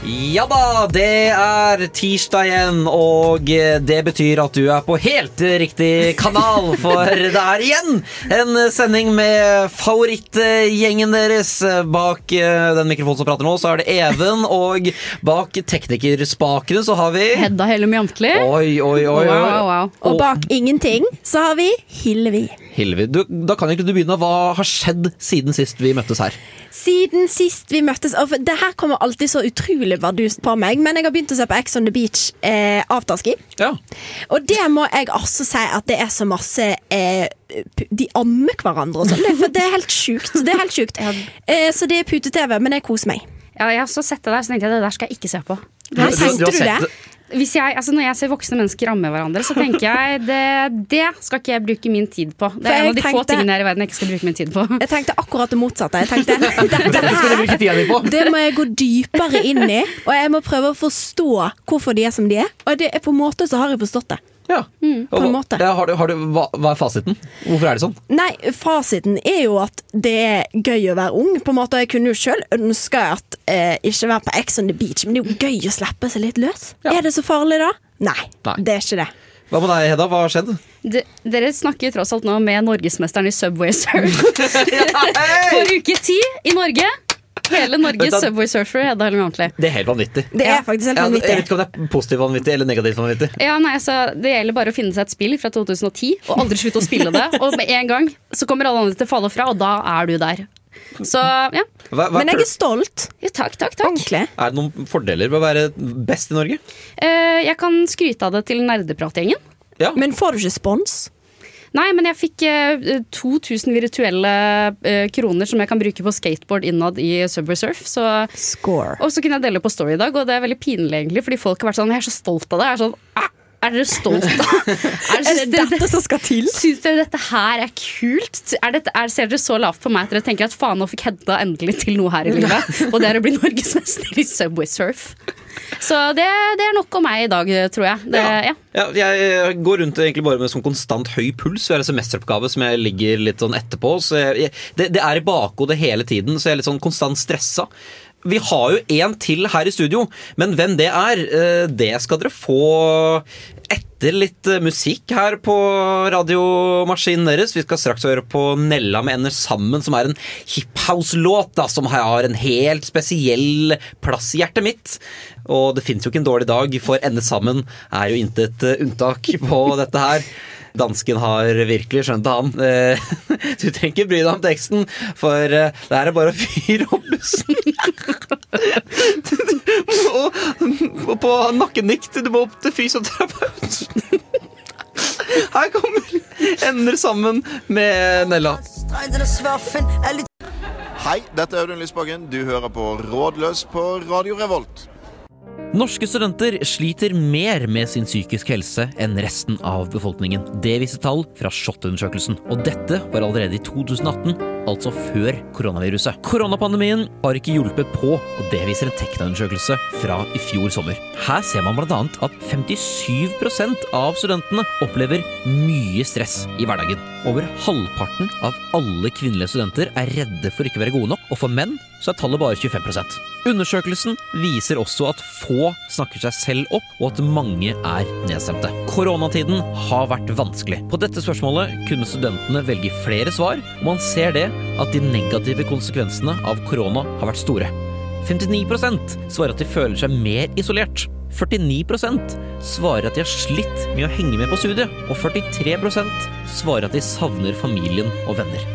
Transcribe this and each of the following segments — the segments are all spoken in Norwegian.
Ja da, det er tirsdag igjen, og det betyr at du er på helt riktig kanal, for det er igjen en sending med favorittgjengen deres. Bak eh, den mikrofonen som prater nå, så er det Even, og bak teknikerspakene så har vi Hedda Hellum Jantli. Oi, oi, oi. oi. Wow, wow. Og bak ingenting så har vi Hillevi. Hilvi, du, da kan ikke du begynne. Hva har skjedd siden sist vi møttes her? Siden sist vi møttes og Det her kommer alltid så utrolig bardust på meg, men jeg har begynt å se på Ex on the Beach eh, afterski. Ja. Og det må jeg altså si at det er så masse eh, De ammer hverandre og sånn. Det, er- for det er helt sjukt. Det er helt sjukt. Eh, så det er pute-TV, men jeg koser meg. Ja, jeg har så sett det der, så tenkte jeg det der skal jeg ikke se på. Hva tenkte du du det? Jeg, altså når jeg ser voksne mennesker ramme hverandre, så tenker jeg det, det skal ikke jeg bruke min tid på. Det er en av de få tingene her i verden jeg ikke skal bruke min tid på. Jeg tenkte akkurat det motsatte. Jeg tenkte på. Det må jeg gå dypere inn i, og jeg må prøve å forstå hvorfor de er som de er. Og det på en måte så har jeg forstått det. Ja. på en måte. Ja, har du, har du, hva, hva er fasiten? Hvorfor er det sånn? Nei, fasiten er jo at det er gøy å være ung. På en måte, Jeg kunne jo sjøl ønske at eh, ikke være på Ex on the Beach, men det er jo gøy å slippe seg litt løs. Ja. Er det så farlig, da? Nei, Nei. det er ikke det. Hva med deg, Hedda? Hva har skjedd? De, dere snakker tross alt nå med norgesmesteren i Subway Surf for uke ti i Norge. Hele Norges Subway Surfer, er Jantli. Det er helt vanvittig. Det er faktisk helt Ja, jeg vet ikke om det er positivt vanvittig eller negativt vanvittig. Ja, nei, altså, Det gjelder bare å finne seg et spill fra 2010 og aldri slutte å spille det. Og med en gang så kommer alle andre til å falle fra, og da er du der. Så ja. Hva, hva, Men jeg er stolt. ja takk, takk, takk. Ordentlig. Er det noen fordeler ved å være best i Norge? Eh, jeg kan skryte av det til nerdepratgjengen. Ja. Men får du ikke spons? Nei, men jeg fikk eh, 2000 virtuelle eh, kroner som jeg kan bruke på skateboard innad i Subway Surf. Så, Score. og så kunne jeg dele på Story i dag, og det er veldig pinlig, egentlig, fordi folk har vært sånn Jeg er så stolt av det. Jeg er sånn «Ah, Er dere stolt av Er Er det dette som skal til? Syns dere dette her er kult? Er dette, er, ser dere så lavt på meg at dere tenker at faen, nå fikk Hedda endelig til noe her i livet? Og det er å bli norgesmester i Subway Surf. Så det, det er nok om meg i dag, tror jeg. Det, ja. Ja, jeg går rundt egentlig bare med sånn konstant høy puls. Vi har en semesteroppgave som jeg ligger litt sånn etterpå. Så jeg, det, det er i bakhodet hele tiden, så jeg er litt sånn konstant stressa. Vi har jo en til her i studio, men hvem det er, eh, det skal dere få etter litt eh, musikk her på radiomaskinen deres. Vi skal straks høre på Nella med Ender sammen, som er en hiphouse-låt som har en helt spesiell plass i hjertet mitt. Og det fins jo ikke en dårlig dag, for Ende sammen er jo intet eh, unntak på dette her. Dansken har virkelig skjønt det, han. Eh, Du trenger ikke bry deg om teksten, for eh, det her er bare å fyre opp bussen. og på nakkenikt. du må opp til fysioterapeut. Her kommer Ender sammen med Nella. Hei, dette er Audun Lysbakken. Du hører på Rådløs på Radio Revolt. Norske studenter sliter mer med sin psykiske helse enn resten av befolkningen. Det viser tall fra SHoT-undersøkelsen. Og dette var allerede i 2018, altså før koronaviruset. Koronapandemien har ikke hjulpet på, og det viser en Tekna-undersøkelse fra i fjor sommer. Her ser man bl.a. at 57% av studentene opplever mye stress i hverdagen. Over halvparten av alle kvinnelige studenter er redde for ikke å være gode nok, og for menn så er tallet bare 25% Undersøkelsen viser også at få snakker seg selv opp, og at mange er nedstemte. Koronatiden har vært vanskelig. På dette spørsmålet kunne studentene velge flere svar, og man ser det at de negative konsekvensene av korona har vært store. 59% svarer at de føler seg mer isolert. 49% svarer at de har slitt med å henge med på studiet, og 43% svarer at de savner familien og venner.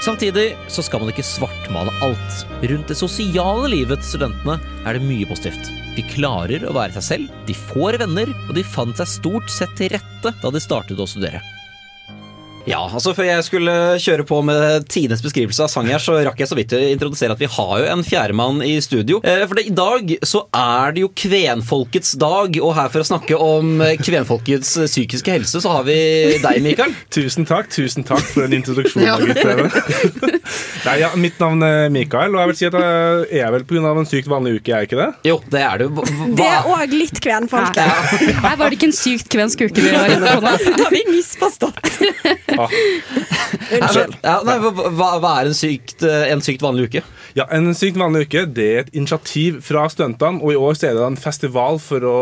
Samtidig så skal man ikke svartmale alt. Rundt det sosiale livet til studentene er det mye positivt. De klarer å være seg selv, de får venner, og de fant seg stort sett til rette da de startet å studere. Ja, altså Før jeg skulle kjøre på med tidenes beskrivelse av sang her, så rakk jeg så vidt å introdusere at vi har jo en fjerdemann i studio. Eh, For det, i dag så er det jo kvenfolkets dag, og her for å snakke om kvenfolkets psykiske helse, så har vi deg, Mikael. Tusen takk tusen takk for den introduksjonen. Nei, ja, mitt navn er Mikael, og jeg vil si at jeg er vel pga. en sykt vanlig uke, er jeg ikke det? Jo, det er du. Hva- Det er òg litt kvenfolk. Her var det ikke en sykt kvensk uke vi var inne på nå. Da har vi misforstått. Unnskyld. Ja, nei, hva, hva er en sykt, eh, en sykt vanlig uke? Ja, En sykt vanlig uke det er et initiativ fra studentene, og i år så er det en festival for å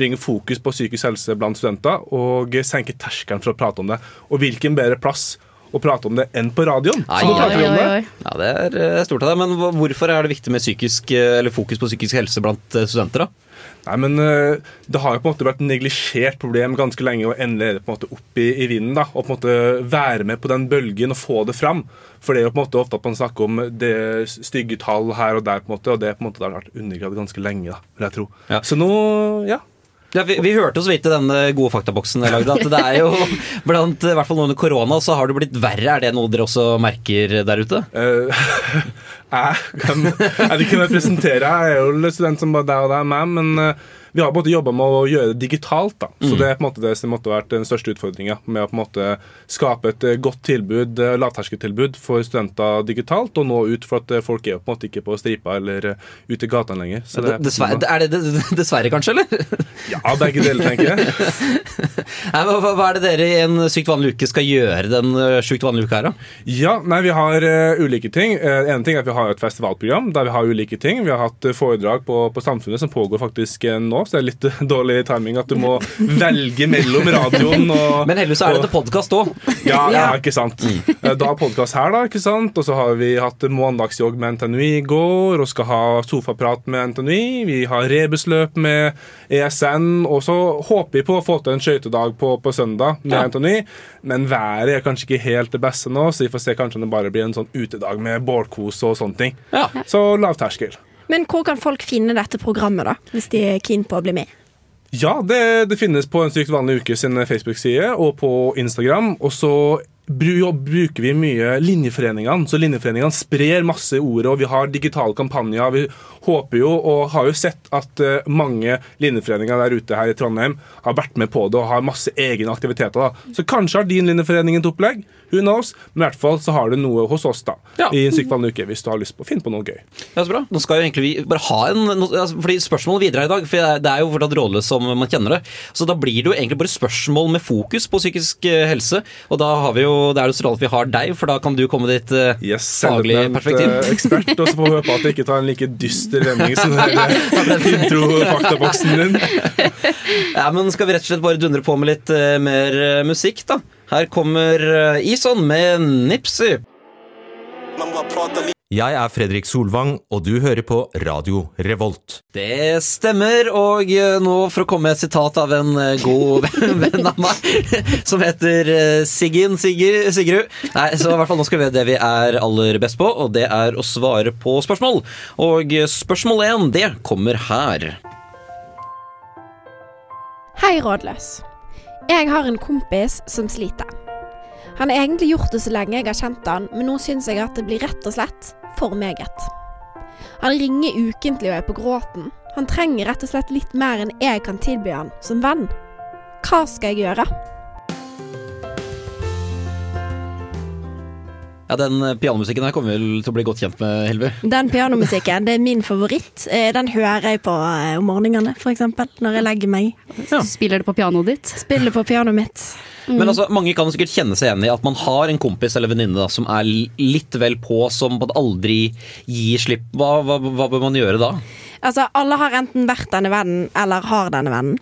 bringe fokus på psykisk helse blant studenter og senke terskelen for å prate om det. Og hvilken bedre plass å prate om det enn på radioen? Ai, Så nå ai, prater vi om det. Ja, Det er eh, stort av deg, men hvorfor er det viktig med psykisk, eh, eller fokus på psykisk helse blant studenter? da? Nei, men eh, Det har jo på en måte vært et neglisjert problem ganske lenge, og endelig er det på en måte opp i, i vinden. da, Og på en måte være med på den bølgen og få det fram. For det er jo på en måte ofte at man snakker om det stygge tall her og der, på en måte, og det, på en måte, det har vært undergravd ganske lenge. da, vil jeg tro. Ja. Så nå, ja. Ja, vi, vi hørte jo så vidt i denne gode faktaboksen jeg lagde, at det er jo blant i hvert fall under korona så har det blitt verre. Er det noe dere også merker der ute? Uh, jeg kan jeg kan ikke jeg er jo student som bare deg og deg med, meg, men eh, vi har på en måte jobba med å gjøre det digitalt. da. Så det er på en måte det som måtte vært den største utfordringa. Med å på en måte skape et eh, godt tilbud, eh, lavterskeltilbud for studenter digitalt, og nå ut, for at eh, folk er på en måte ikke på stripa eller ute i gatene lenger. Så det, Dessverre, er det det- dessverre, kanskje, eller? Ja, begge deler, tenker jeg. Nei, hva, hva- er det dere i en sykt vanlig uke skal gjøre den sykt vanlige uka her, da? Ja, nei, vi har uh, ulike ting. Uh, en ting er at Vi har et festivalprogram der vi har ulike ting. Vi har hatt foredrag på, på Samfunnet som pågår faktisk nå, så det er litt dårlig timing at du må velge mellom radioen og Men heldigvis er det til podkast òg. Ja, ja, ikke sant. Eh, Da er podkast her, da. ikke sant? Og så har vi hatt mandagsjogg med NTNU i går, og skal ha sofaprat med NTNU. Vi har rebusløp med ESN, og så håper vi på å få til en skøytedag på, på søndag med Ja. NTNU. Men været er kanskje ikke helt det beste nå, så vi får se kanskje om det bare blir en sånn utedag med bålkos og sånne ting. Ja. Så lavterskel. Men hvor kan folk finne dette programmet, da? Hvis de er keen på å bli med? Ja, det, det finnes på en sykt vanlig uke sin Facebook-side og på Instagram. Og så bruker vi mye linjeforeningene. Så linjeforeningene sprer masse ord, og vi har digitale kampanjer. Vi håper jo, og har jo sett, at eh, mange linjeforeninger der ute her i Trondheim har vært med på det og har masse egne aktiviteter. da. Så kanskje har din linjeforening et opplegg. Who knows? Men i hvert fall så har du noe hos oss da, Ja. i en sykt uke hvis du har lyst på å finne på noe gøy. Ja, så bra. Nå skal jo egentlig vi bare ha en altså, fordi Spørsmålet videre i dag, for det er, jo fortsatt rådløs som man kjenner det. Så da blir det jo egentlig bare spørsmål med fokus på psykisk eh, helse. Og da har vi jo, det er jo så rart at vi har deg, for da kan du komme med ditt eh, Yes, faglige perspektiv. eh, ekspert, og så får vi håpe at det ikke tar en like dyster vending som den intro-faktaboksen din. Ja, men Skal vi rett og slett bare dundre på med litt mer musikk, da? Her kommer uh, Ison med Nipsy. Jeg er Fredrik Solvang, og du hører på Radio Revolt. Det stemmer, og eh, nå for å komme med et sitat av en eh, god venn av meg, som heter Siggen Sigger, Sigrud. Nei, så i hvert fall nå skal vi gjøre det vi er aller best på, og det er å svare på spørsmål. Og eh, spørsmål én, det kommer her. Hei, rådløs. Jeg har en kompis som sliter. Han har egentlig gjort det så lenge jeg har kjent han, men nå syns jeg at det blir rett og slett for meget. Han ringer ukentlig og er på gråten. Han trenger rett og slett litt mer enn jeg kan tilby han som venn. Hva skal jeg gjøre? Ja, Den eh, pianomusikken her kommer vel til å bli godt kjent med, Helve? Den pianomusikken det er min favoritt. Eh, Den hører jeg på eh, om morgenene, f.eks. Når jeg legger meg. Ja. Spiller det på pianoet ditt? Spiller på pianoet mitt. Men altså, mange kan sikkert kjenne seg igjen i at man har en kompis eller venninne som er litt vel på, som aldri gir slipp. Hva, hva, hva bør man gjøre da? Altså, alle har enten vært denne vennen, eller har denne vennen.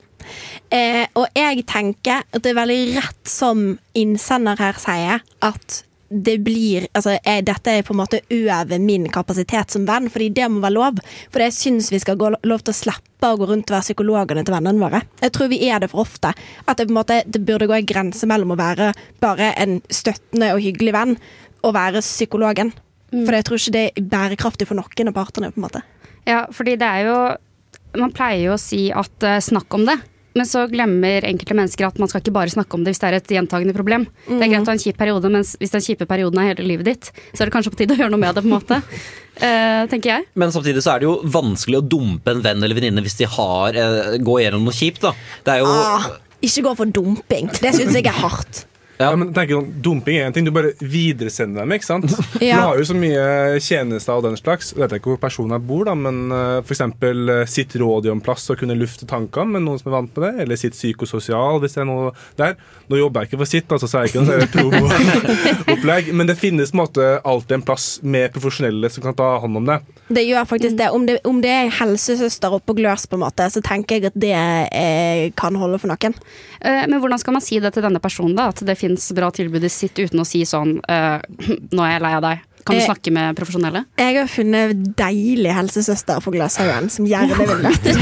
Eh, og jeg tenker at det er veldig rett som innsender her sier, at det blir Altså, jeg, dette er på en måte over min kapasitet som venn, fordi det må være lov. For jeg syns vi skal gå lov til å slippe å gå rundt og være psykologene til vennene våre. Jeg tror vi er det for ofte. At det på en måte Det burde gå en grense mellom å være bare en støttende og hyggelig venn, og være psykologen. For jeg tror ikke det er bærekraftig for noen av partene, på en måte. Ja, fordi det er jo Man pleier jo å si at uh, snakk om det. Men så glemmer enkelte mennesker at man skal ikke bare snakke om det hvis det er et gjentagende problem. Det er greit å ha en kjip periode, men hvis den kjipe perioden er hele livet ditt, så er det kanskje på tide å gjøre noe med det, på en måte. Uh, tenker jeg. Men samtidig så er det jo vanskelig å dumpe en venn eller venninne hvis de har, uh, går gjennom noe kjipt. da. Det er jo Ah, ikke gå for dumping. Det syns jeg er hardt. Ja, men tenk, sånn, Dumping er en ting, du bare videresender dem. ikke sant? Ja. Du har jo så mye tjenester og den slags. Jeg vet ikke hvor personen bor, da, men uh, f.eks. Uh, sitt råd i en plass og kunne lufte tankene med noen som er vant på det. Eller sitt psykososial, hvis det er noe der. Nå jobber jeg ikke for sitt, altså, så er jeg ikke noe promoopplegg. Men det finnes på en måte alltid en plass med profesjonelle som kan ta hånd om det. Det gjør faktisk det. Om det, om det er helsesøster oppå gløs, på en måte, så tenker jeg at det eh, kan holde for noen. Eh, Men hvordan skal man si det til denne personen, da? At det fins bra tilbud i sitt uten å si sånn eh, Nå er jeg lei av deg. Kan du Eh, snakke med profesjonelle? Jeg har funnet deilig helsesøster på Glashaugen som gjerne vil dette.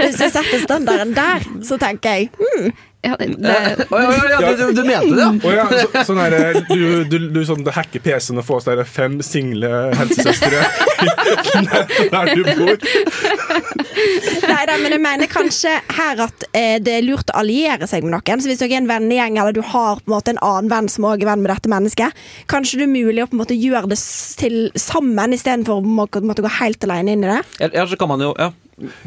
Hvis jeg setter standarden der, så tenker jeg hmm, Ja, det, det. Oh, ja, ja, du, du mente det, ja? Og ja, så, sånn her, du, du, du, sånn, du hacker PC-en og får sånn der fem single helsesøstre der du bor. Nei da, men jeg mener kanskje her at eh, det er lurt å alliere seg med noen. Så hvis dere er en vennegjeng, eller du har på en måte en annen venn som også er venn med dette mennesket, kanskje det er mulig å på en måte gjøre det til sammen istedenfor å måtte gå helt alene inn i det. Eller så kan man jo ja.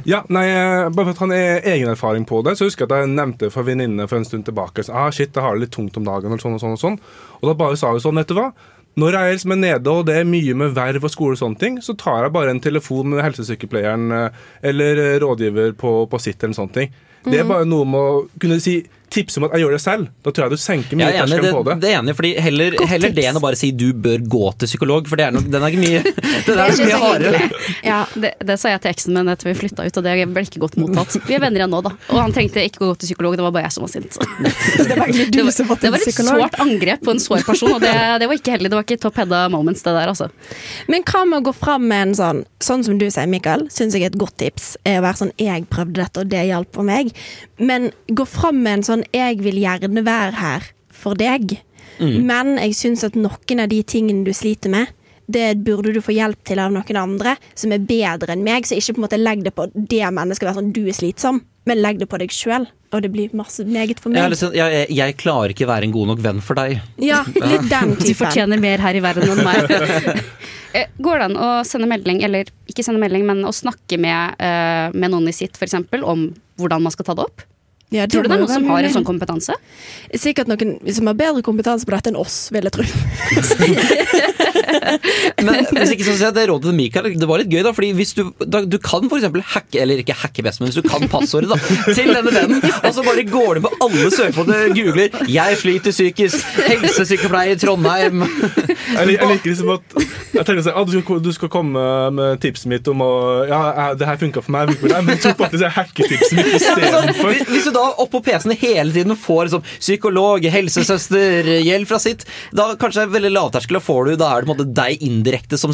Ja, nei, eh, Bare for at han har egen erfaring på det, så husker jeg at jeg nevnte for venninne for en stund tilbake så, ah, shit, jeg har det litt tungt om dagen, og sånn og sånn. Og sånn Og da bare sa hun sånn, vet du hva? Når jeg er liksom nede og det er mye med verv og skole, og sånne ting, så tar jeg bare en telefon med helsesykepleieren eh, eller eh, rådgiver på, på sitt. eller sånne ting. Det er bare noe med å kunne si tipse om at jeg gjør det selv. Da tror jeg du senker mye er terskelen på det, det. det er enig fordi heller, heller det enn å bare si du bør gå til psykolog, for det er nok, den er ikke mye, den er mye hardere. ja, det, det sa jeg til eksen min etter vi flytta ut, og det ble ikke godt mottatt. Vi er venner igjen nå, da. Og han trengte ikke å gå til psykolog, det var bare jeg som var sint. Det var Det var, det var et sårt angrep på en sår person, og det, det var ikke heldig. Det var ikke top heada moments, det der, altså. Men hva med å gå fram med en sånn Sånn som du sier, Mikael, syns jeg er et godt tips. Er å være sånn 'jeg prøvde dette, og det hjalp på meg'. Men gå fram med en sånn 'jeg vil gjerne være her for deg', men jeg syns at noen av de tingene du sliter med, det burde du få hjelp til av noen andre som er bedre enn meg. Så ikke på en måte legg det på det mennesket, være sånn 'du er slitsom', men legg det på deg sjøl. Og det blir masse meget for meg. Jeg, liksom, jeg, jeg, klarer ikke være en god nok venn for deg. Ja, litt den Du fortjener mer her i verden enn meg. Eh, Går det an å sende melding, eller ikke sende melding, men å snakke med, eh, med noen i sitt f.eks. om hvordan man skal ta det opp? Ja, Tror du det er noen som har en sånn kompetanse? Sikkert noen som har bedre kompetanse på dette enn oss, vil jeg tro. Men hvis ikke så sier jeg det rådet til Mikael, det var litt gøy, da. Fordi hvis du, da, du kan eksempel hacke, eller ikke hacke best, men hvis du kan passordet da, til denne vennen, og så bare går du på alle søkemåter, googler 'jeg sliter psykisk', helsesykepleier i Trondheim Jeg, lik- jeg liker liksom at Jeg tenker sånn, ah, du, skal, du skal komme med tipset mitt om å Ja, det her funka for meg, for deg, men så faktisk jeg hacker tipset mitt Ja, istedenfor. hvis- Hvis du da oppå PC-en hele tiden får liksom, psykolog, helsesøster, hjelp fra sitt, da kanskje det er veldig lavterskel, og får du, da er det på en måte deg indirekte som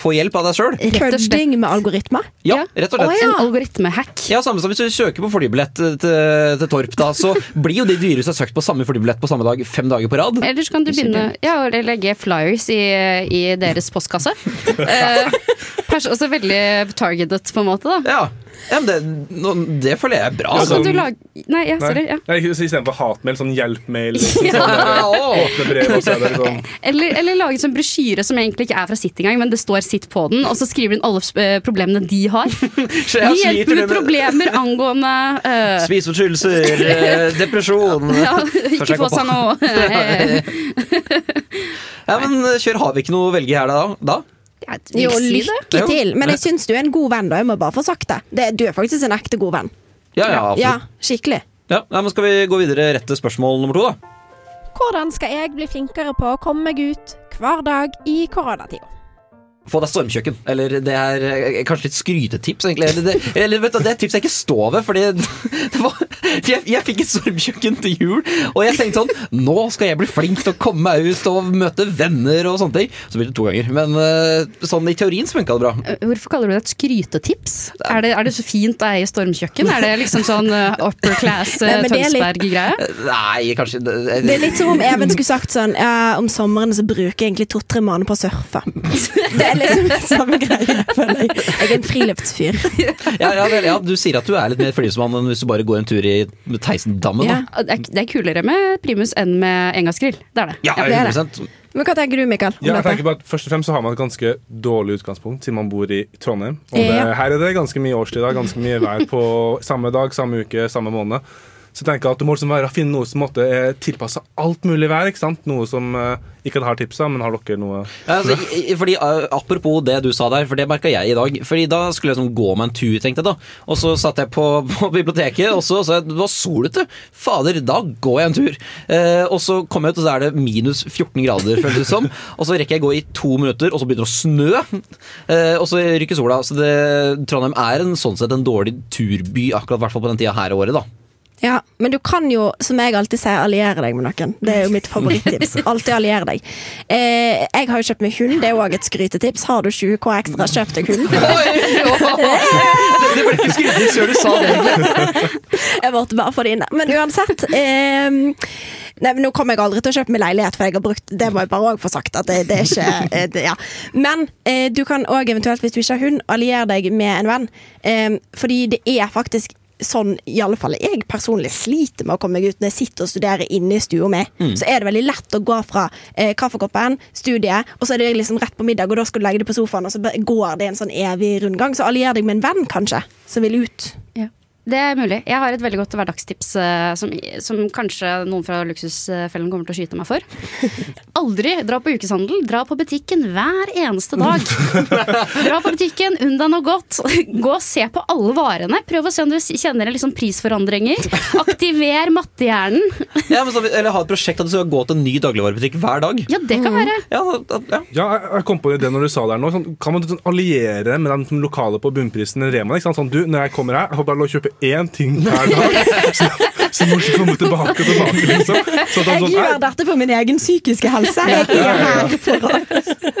får hjelp av deg sjøl. Kødding med algoritmer. Ja, rett og slett. En algoritmehack. Ja, samme som hvis du søker på flybillett til, til Torp, da, så blir jo de dyreste har søkt på samme flybillett på samme dag fem dager på rad. Eller så kan du begynne ja, å legge flyers i, i deres postkasse. Eh, også veldig targeted, på en måte. da Ja, ja men det, no, det føler jeg er bra. Ja, så kan du lage Nei, ja, sorry. Ja. Nei, så Istedenfor hatmail, sånn hjelpmail. Liksom, Ja. sånn der, Åh. åpne brev, og så det liksom Eller, eller lage sånn brosjyre som egentlig ikke er fra sitt engang, men det står sitt på den, og så skriver hun alle eh, problemene de har. Vi hjelper med med problemer angående uh, Spiseforstyrrelser, eh, depresjon ja, Ikke få seg noe Ja, men kjør, har vi ikke noe å velge her da? da? Jo, lykke til. Men jeg syns du er en god venn, da. Jeg må bare få sagt det. det du er faktisk en ekte god venn. Ja, ja, Ja, skikkelig. Ja, nei, men skal vi gå videre rett til spørsmål nummer to, da? Hvordan skal jeg bli flinkere på å komme meg ut hver dag i koronatida? Få deg stormkjøkken. Eller det er eh, kanskje litt skrytetips, egentlig. Eller det, eller vet du, det er et tips jeg ikke står ved, fordi det var, jeg, jeg fikk et stormkjøkken til jul, og jeg tenkte sånn Nå skal jeg bli flink til å komme meg ut og møte venner og sånne ting. Så blir det to ganger. Men eh, sånn i teorien så funka det bra. Eh, Hvorfor kaller du det et skrytetips? Er det, er det så fint å eie stormkjøkken? Er det liksom sånn upper class det Tønsberg-greie? Nei, kanskje det, Det er litt som om Even skulle sagt sånn ja, Om sommeren så bruker jeg egentlig to-tre måneder på å surfe. Det er er liksom samme greie, føler jeg. Jeg er en friluftsfyr. Ja, ja, vel, ja, du sier at du er litt mer friluftsmann enn hvis du bare går en tur i Theisendammen. Ja. Det er, det er kulere med primus enn med engangsgrill. Det er det. Ja, det er det. Men hva tenker du, Mikael? Ja, jeg tenker bare at Først og fremst så har man et ganske dårlig utgangspunkt siden man bor i Trondheim. Og det, Ja. her er det ganske mye årstider, ganske mye vær på samme dag, samme uke, samme måned. Så jeg tenker at du må liksom være, finne noe som måtte tilpasse alt mulig vær. ikke sant? Noe som eh, ikke har tipsa, men har dere noe Ja, altså, fordi, uh, apropos det du sa der, for det merka jeg i dag. Fordi Da skulle jeg sånn gå meg en tur, tenkte jeg da. Og så satt jeg på, på biblioteket, og så sa jeg det var solete. Fader, da går jeg en tur. Eh, og så kom jeg ut, og så er det minus 14 grader, føles det som. Og så rekker jeg å gå i to minutter, og så begynner det å snø. Eh, og så rykker sola. Så det, Trondheim er en sånn sett en dårlig turby, akkurat i på den tida her i året, da. Ja, Men du kan jo, som jeg alltid sier, alliere deg med noen. Det er jo mitt favorittips. Alltid alliere deg. Eh, jeg har jo kjøpt meg hund, det er òg et skrytetips. Har du 20 K ekstra, kjøp deg hund. Det ble ikke skrytetips før du sa det. Jeg måtte bare få det inn der. Men uansett eh, Nei, men Nå kommer jeg aldri til å kjøpe meg leilighet, for jeg har brukt Det må jeg bare også få sagt. At det, det er ikke eh, det, ja. Men eh, du kan òg eventuelt, hvis du ikke har hund, alliere deg med en venn. Eh, fordi det er faktisk sånn i alle fall jeg personlig sliter med å komme meg ut når jeg sitter og studerer inne i stua mi. Så er det veldig lett å gå fra eh, kaffekoppen, studiet, og så er det liksom rett på middag, og da skal du legge det på sofaen, og så går det en sånn evig rundgang. Så allier deg med en venn, kanskje, som vil ut. Ja. Det er mulig. Jeg har et veldig godt hverdagstips eh, som, som kanskje noen fra Luksusfellen kommer til å skyte meg for. Aldri dra på ukeshandel. Dra på butikken hver eneste dag. Dra på butikken, unn deg noe godt. Gå og se på alle varene. Prøv å se om du kjenner en liksom prisforandringer. Aktiver mattehjernen. Ja, men så, eller ha et prosjekt at du skal gå til en ny dagligvarebutikk hver dag. Ja, det kan være. Ja, da- ja. Ja, jeg- kom på det når du sa det her nå. Sånn, kan man sånn, alliere med de lokale på bunnprisen i Rema? Ikke sant? Sånn, du, når jeg kommer her, jeg får bare lov å kjøpe én ting hver dag. Så, så må du ikke komme tilbake og tilbake, liksom. Så at han Jeg sånn, gjør dette for min egen psykiske helse. Jeg er her for å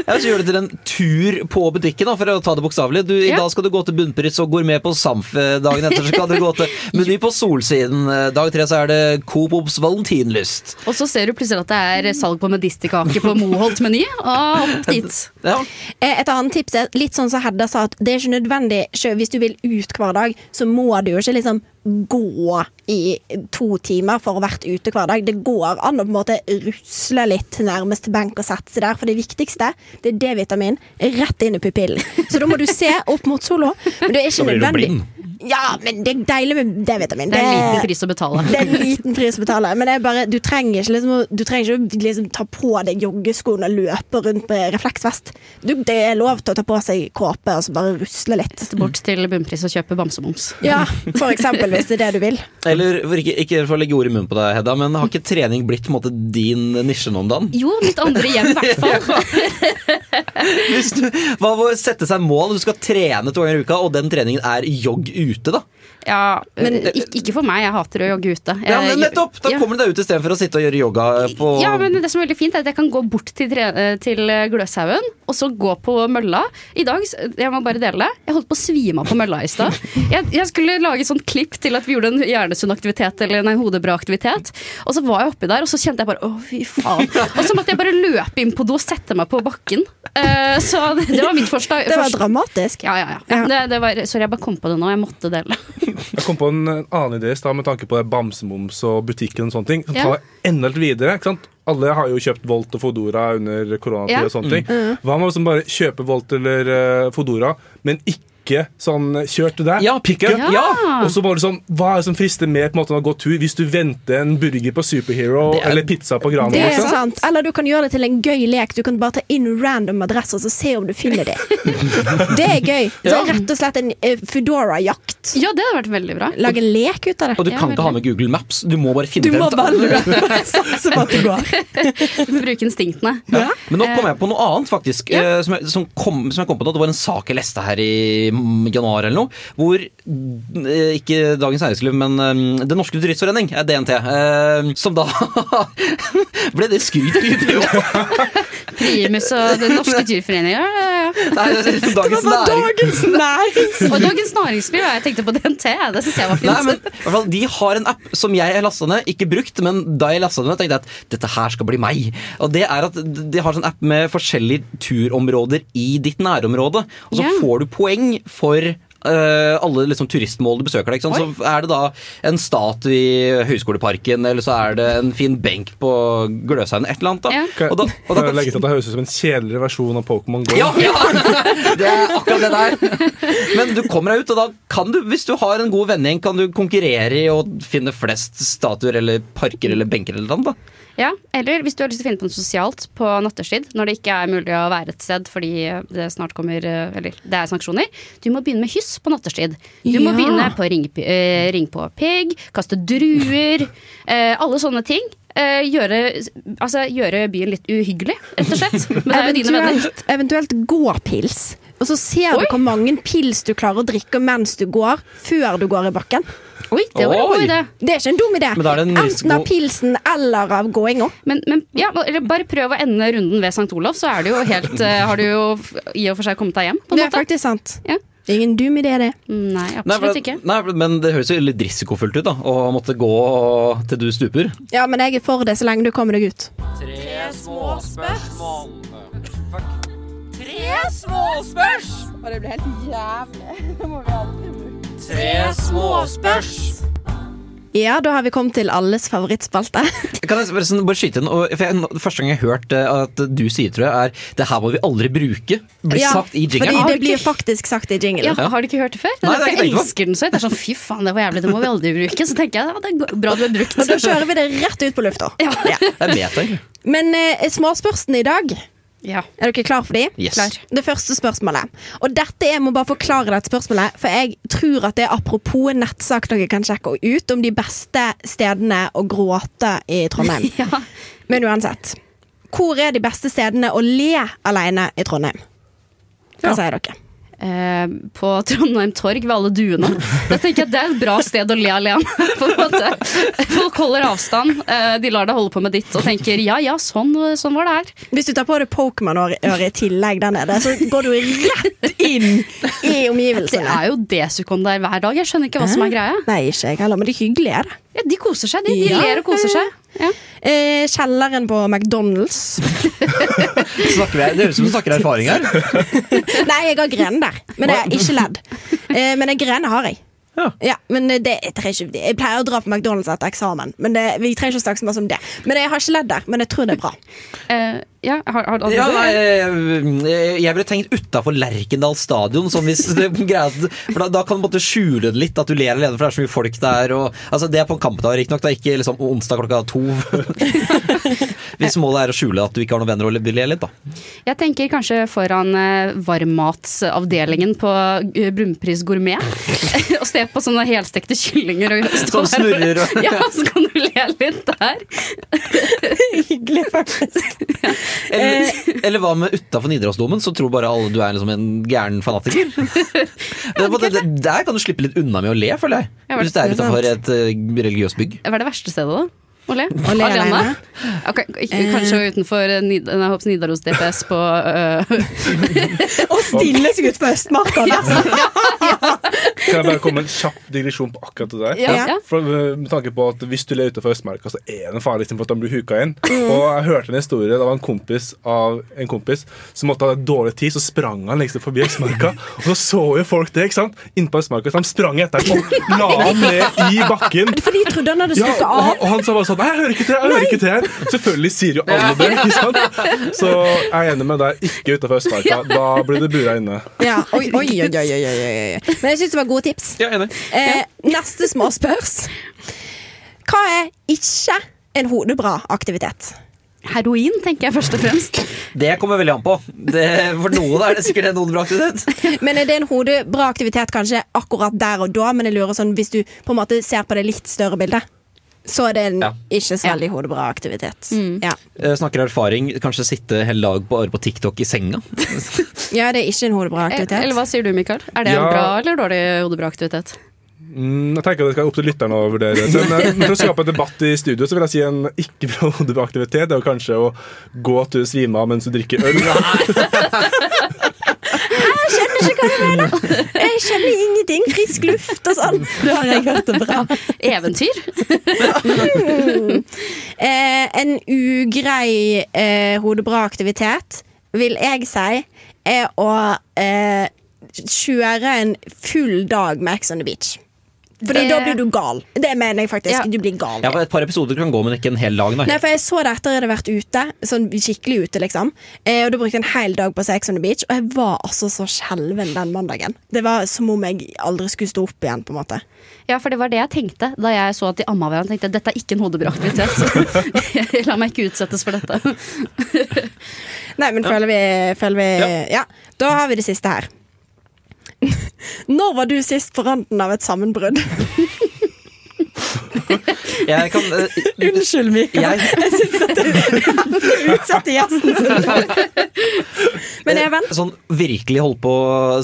Jeg gjør det til en tur på butikken, da, for å ta det bokstavelig. Du, I Ja. dag skal du gå til Bunnpris og gourmet på Samf. eh, Dagen etter så kan du gå til Meny på Solsiden. Eh, Dag tre så er det Coop Obs valentinlyst. Og så ser du plutselig at det er salg på medisterkake på Moholt-meny. Opp dit. Ja. Eh, Et annet tips er litt sånn som Hedda sa, at det er ikke nødvendig Hvis du vil ut hver dag, så må du jo ikke liksom gå i to timer for å ha vært ute hver dag. Det går an å på en måte rusle litt til benk og sette seg der. For det viktigste det er D-vitamin rett inn i pupillen. Så da må du se opp mot sola. Men det er ikke nødvendig. Ja, men det er deilig med D-vitamin. Det er en liten pris å betale. Det er en liten pris å betale, men det er bare, du trenger ikke, liksom, du trenger ikke liksom, ta på deg joggeskoene og løpe rundt med refleksvest. Du, det er lov til å ta på seg kåpe og så bare rusle litt. Bort til bunnpris og kjøpe bamsemums. Ja, for eksempel, hvis det er det du vil. Eller ikke, ikke for å legge ord i munnen på deg, Hedda, men har ikke trening blitt på en måte din nisje nå om dagen? Jo, mitt andre hjem i hvert fall. Hvis du, hva med å sette seg mål? Du skal trene to ganger i uka, og den treningen er jogg ute, da. Ja, men ikke, ikke for meg. Jeg hater å jogge ute. Jeg, Ja, men nettopp! Da ja. kommer du deg ut istedenfor å sitte og gjøre yoga på Ja, men det som er veldig fint er at jeg kan gå bort til, eh, til Gløshaugen, og så gå på mølla. I dag, jeg må bare dele det, jeg holdt på å svime av på mølla i stad. Jeg, jeg skulle lage sånn klipp til at vi gjorde en hjernesunn aktivitet, eller en hodebra aktivitet. Og så var jeg oppi der, og så kjente jeg bare å, fy faen. Og så måtte jeg bare løpe inn på do og sette meg på bakken. Eh, så det, det var mitt forslag. Det var dramatisk. ja, ja, ja. Det, det var, sorry, jeg bare kom på det nå. Jeg måtte dele. Jeg kom på en en annen idé i stad med tanke på bamsemums og butikken og sånne ting. Så ta det enda litt videre. ikke sant? Alle har jo kjøpt Volt og Fodora under koronatid. Ja. og sånne ting. Hva med å liksom bare kjøpe Volt eller eh, Fodora, men ikke sånn kjørt der. Ja, pick Ja. ja. Og så bare sånn, Hva er det som frister mer på en måte å gå tur hvis du venter en burger på Superhero er- eller pizza på Grano? Det er liksom? sant. Eller du kan gjøre det til en gøy lek. Du kan bare ta inn random adresser og se om du finner det. Det er gøy. Så Ja. rett og slett en uh, Foodora-jakt. Ja, det hadde vært veldig bra. Lage en lek ut av det. Og du kan ikke ha med Google Maps. Du må bare finne Du må ut. bare satse på at det går. Bruke instinktene. Ja. Men nå kom jeg på noe annet, faktisk. eh, Som, jeg, som, kom, som jeg kom på da, Det var en sak jeg leste her i januar eller noe. Hvor eh, ikke Dagens Næringsliv, men eh, Den norske turistforening, eh, DNT, som da Ble det skryt? Primus og Den norske. Ja. Nei, det var dagens. Dagens Næringsliv! Og Dagens Næringsliv. ja, Jeg tenkte på DNT. Det syns jeg var Nei, men i hvert fall, De har en app som jeg lasta ned, ikke brukt, men da jeg lasta ned, tenkte jeg at dette her skal bli meg. Og det er at De har sånn app med forskjellige turområder i ditt nærområde. Og så yeah. får du poeng for Uh, alle liksom, turistmål du besøker. deg, Så er det da en statue i Høgskoleparken, eller så er det en fin benk på Gløshaugen, et eller annet. da. Ja. Og da, og da kan jeg legge til at Det høres ut som en kjedeligere versjon av Pokémon GO. Ja, ja! Det er akkurat det der. Men du kommer deg ut, og da kan du, hvis du har en god vennegjeng, kan du konkurrere i å finne flest statuer eller parker eller benker eller noe. Ja, Eller hvis du har lyst til å finne på noe sosialt på nattestid, når det ikke er mulig å være et sted fordi det snart kommer eh, Eller det er sanksjoner. Du må begynne med hyss på nattestid. Du må begynne på ring, uh, ring på pigg, kaste druer, Uh, alle sånne ting. Uh, gjøre, altså, gjøre byen litt uhyggelig, rett og slett. Eventuelt, eventuelt gåpils. Og så ser Oi. du hvor mange pils du klarer å drikke mens du går, før du går i bakken. Oi, det var en god idé. Det er ikke en dum idé. Men da er det en Enten av pilsen eller av gåinga. Men, men ja, bare prøv å ende runden ved St. Olav, så er du jo helt, eh, har du jo i og for seg kommet deg hjem. på en Det er måte. faktisk sant. Ja. Det er ingen dum idé, det. Nei, Nei, for, absolutt ikke. nei, for- men det høres jo litt risikofullt ut da, å måtte gå til du stuper. Ja, men jeg er for det så lenge du kommer deg ut. Og det blir helt jævlig. Det må vi aldri bruke. Tre småspørs. Ja, da har vi kommet til alles favorittspalte. Kan jeg bare, sånn, bare skyte inn, og, for jeg, Første gang jeg har hørt eh, at du sier, tror jeg, er det her må vi aldri bruke. Blir Ja, sagt i Fordi det det blir faktisk sagt i Ja. Har du ikke hørt det før? Det Nei, er det er jeg elsker den så høyt. Det er sånn, Fy faen, det var jævlig, det må vi aldri bruke. Så tenker jeg ja, det er bra du har brukt Og da kjører vi det rett ut på lufta. Ja. Jeg vet egentlig. Men eh, småspørsene i dag, Ja. er dere klar for de? Yes. Klar. Det første spørsmålet. Og dette Jeg må bare forklare dette spørsmålet, for jeg tror at det er apropos en nettsak dere kan sjekke ut om de beste stedene å gråte i Trondheim. Ja. Men uansett. Hvor er de beste stedene å le alene i Trondheim? Hva sier dere? Eh, på Trondheim Torg ved alle duene. Da tenker jeg at Det er et bra sted å le alene. På en måte. Folk holder avstand. eh, de lar deg holde på med ditt og tenker ja ja, sånn, sånn var det her. Hvis du tar på deg Pokémon-øret i tillegg der nede, så går du rett inn i omgivelsene. Det er jo desukon der hver dag. Jeg skjønner ikke hva som er greia. Nei, ikke jeg heller, men det er hyggelig. Er det. Ja, de koser seg, de. De Ja, ler og koser seg. Ja. Eh, kjelleren på McDonald's. Snakker vi, det høres ut som du snakker erfaring her. Nei, jeg har grener der, men jeg er ikke ledd. Eh, men jeg grener har jeg. Ja. men det, jeg, trenger ikke, jeg pleier å dra på McDonald's etter eksamen, men det, vi trenger ikke å snakke så mye om det. Men jeg har ikke ledd der, men jeg tror det er bra. Eh, ja, har, har, har, Ja, nei, eh, jeg ville tenkt utafor Lerkendal stadion. Sånn hvis det, for da, da kan du måtte skjule det litt, at du ler alene, for det er så mye folk der. Og, altså, det er på en kampdag, riktignok, ikke liksom onsdag klokka to. hvis målet er å skjule at du ikke har noen venner og vil le litt, da. Jeg tenker kanskje foran eh, varmmatsavdelingen på Brumpris gourmet. og se på sånne helstekte kyllinger. Og stå Som snurrer og Ja, så kan du le litt der. Hyggelig, faktisk. Eller, eller hva med utafor Nidarosdomen, så tror bare alle du er liksom en gæren fanatiker. der, der kan du slippe litt unna med å le, føler jeg. jeg Hvis det er utafor et uh, religiøst bygg. Hva er det verste stedet, da? Å le? Å le alene? Ok, ikke- kanskje utenfor eh, Nid jeg håper Nidaros DPS på uh... Og stille seg ut på Østmarka. altså. Kan jeg bare komme med en kjapp digresjon på akkurat det der? ja. Ja. For, uh, med tanke på at Hvis du ler utenfor Østmarka, så er det en farlig for at de blir huka inn. Og Jeg hørte en historie Det var en kompis av en kompis som måtte ha dårlig tid, så sprang han liksom forbi Østmarka. Og så så jo folk det ikke sant? Innpå Østmarka, så de sprang etter ham og la ham ned i bakken. For de trodde han hadde Ja, stukket og, han, av. og han sa bare sånn Nei, jeg hører ikke til! jeg hører ikke til her Selvfølgelig sier jo alle det. ikke sant? Så jeg er enig med deg. Ikke utenfor Østmarka. Da blir du bura inne. Ja, oi, oi, oi, oi, oi, oi. Men jeg syns det var gode tips. Ja, enig. Eh, neste småspørs. Hva er ikke en hodebra aktivitet? heroin, tenker jeg først og fremst. Det kommer veldig an på. Det, for noen er det sikkert en hodebra aktivitet. Men er det en hodebra aktivitet kanskje akkurat der og da? Men jeg lurer sånn, hvis du på en måte ser på det litt større bildet, så er det en Ja. ikke så veldig hodebra aktivitet. Ja. Eh, Snakker erfaring. Kanskje sitte hele dag bare på TikTok i senga. ja, det er ikke en hodebra aktivitet. Eller hva sier du, Mikael? Er det Ja. en bra eller dårlig hodebra aktivitet? Mm, jeg tenker det skal opp til lytterne å vurdere. Så, men, men for å skape en debatt i studio, så vil jeg si en ikke bra hodebra aktivitet. Er kanskje å gå til du svimer av mens du drikker øl. Jeg skjønner ikke hva du mener! Jeg kjenner ingenting. Frisk luft og sånn. Det har jeg hørt det bra. Eventyr. Eh, en ugrei eh, hodebra aktivitet, vil jeg si, er å eh, kjøre en full dag med Ex on the Beach. For Det- da blir du gal. Det mener jeg faktisk. Ja. Du blir gal. Ja, for Et par episoder kan gå, men ikke en hel dag. Nei. Nei, for Jeg så det etter jeg hadde vært ute, sånn skikkelig ute, liksom. Eh, og Da brukte jeg en hel dag på Sex on the Beach, og jeg var altså så skjelven den mandagen. Det var som om jeg aldri skulle stå opp igjen, på en måte. Ja, for det var det jeg tenkte da jeg så at de amma hverandre. tenkte Dette er ikke en hodebra aktivitet. La meg ikke utsettes for dette. Nei, men føler vi, føler vi ja. Da har vi det siste her. Når var du sist på randen av et sammenbrudd? Jeg kan uh, Unnskyld, Mikael. Jeg- Jeg syns at du utsetter gjesten Men Men Even? Sånn virkelig holdt på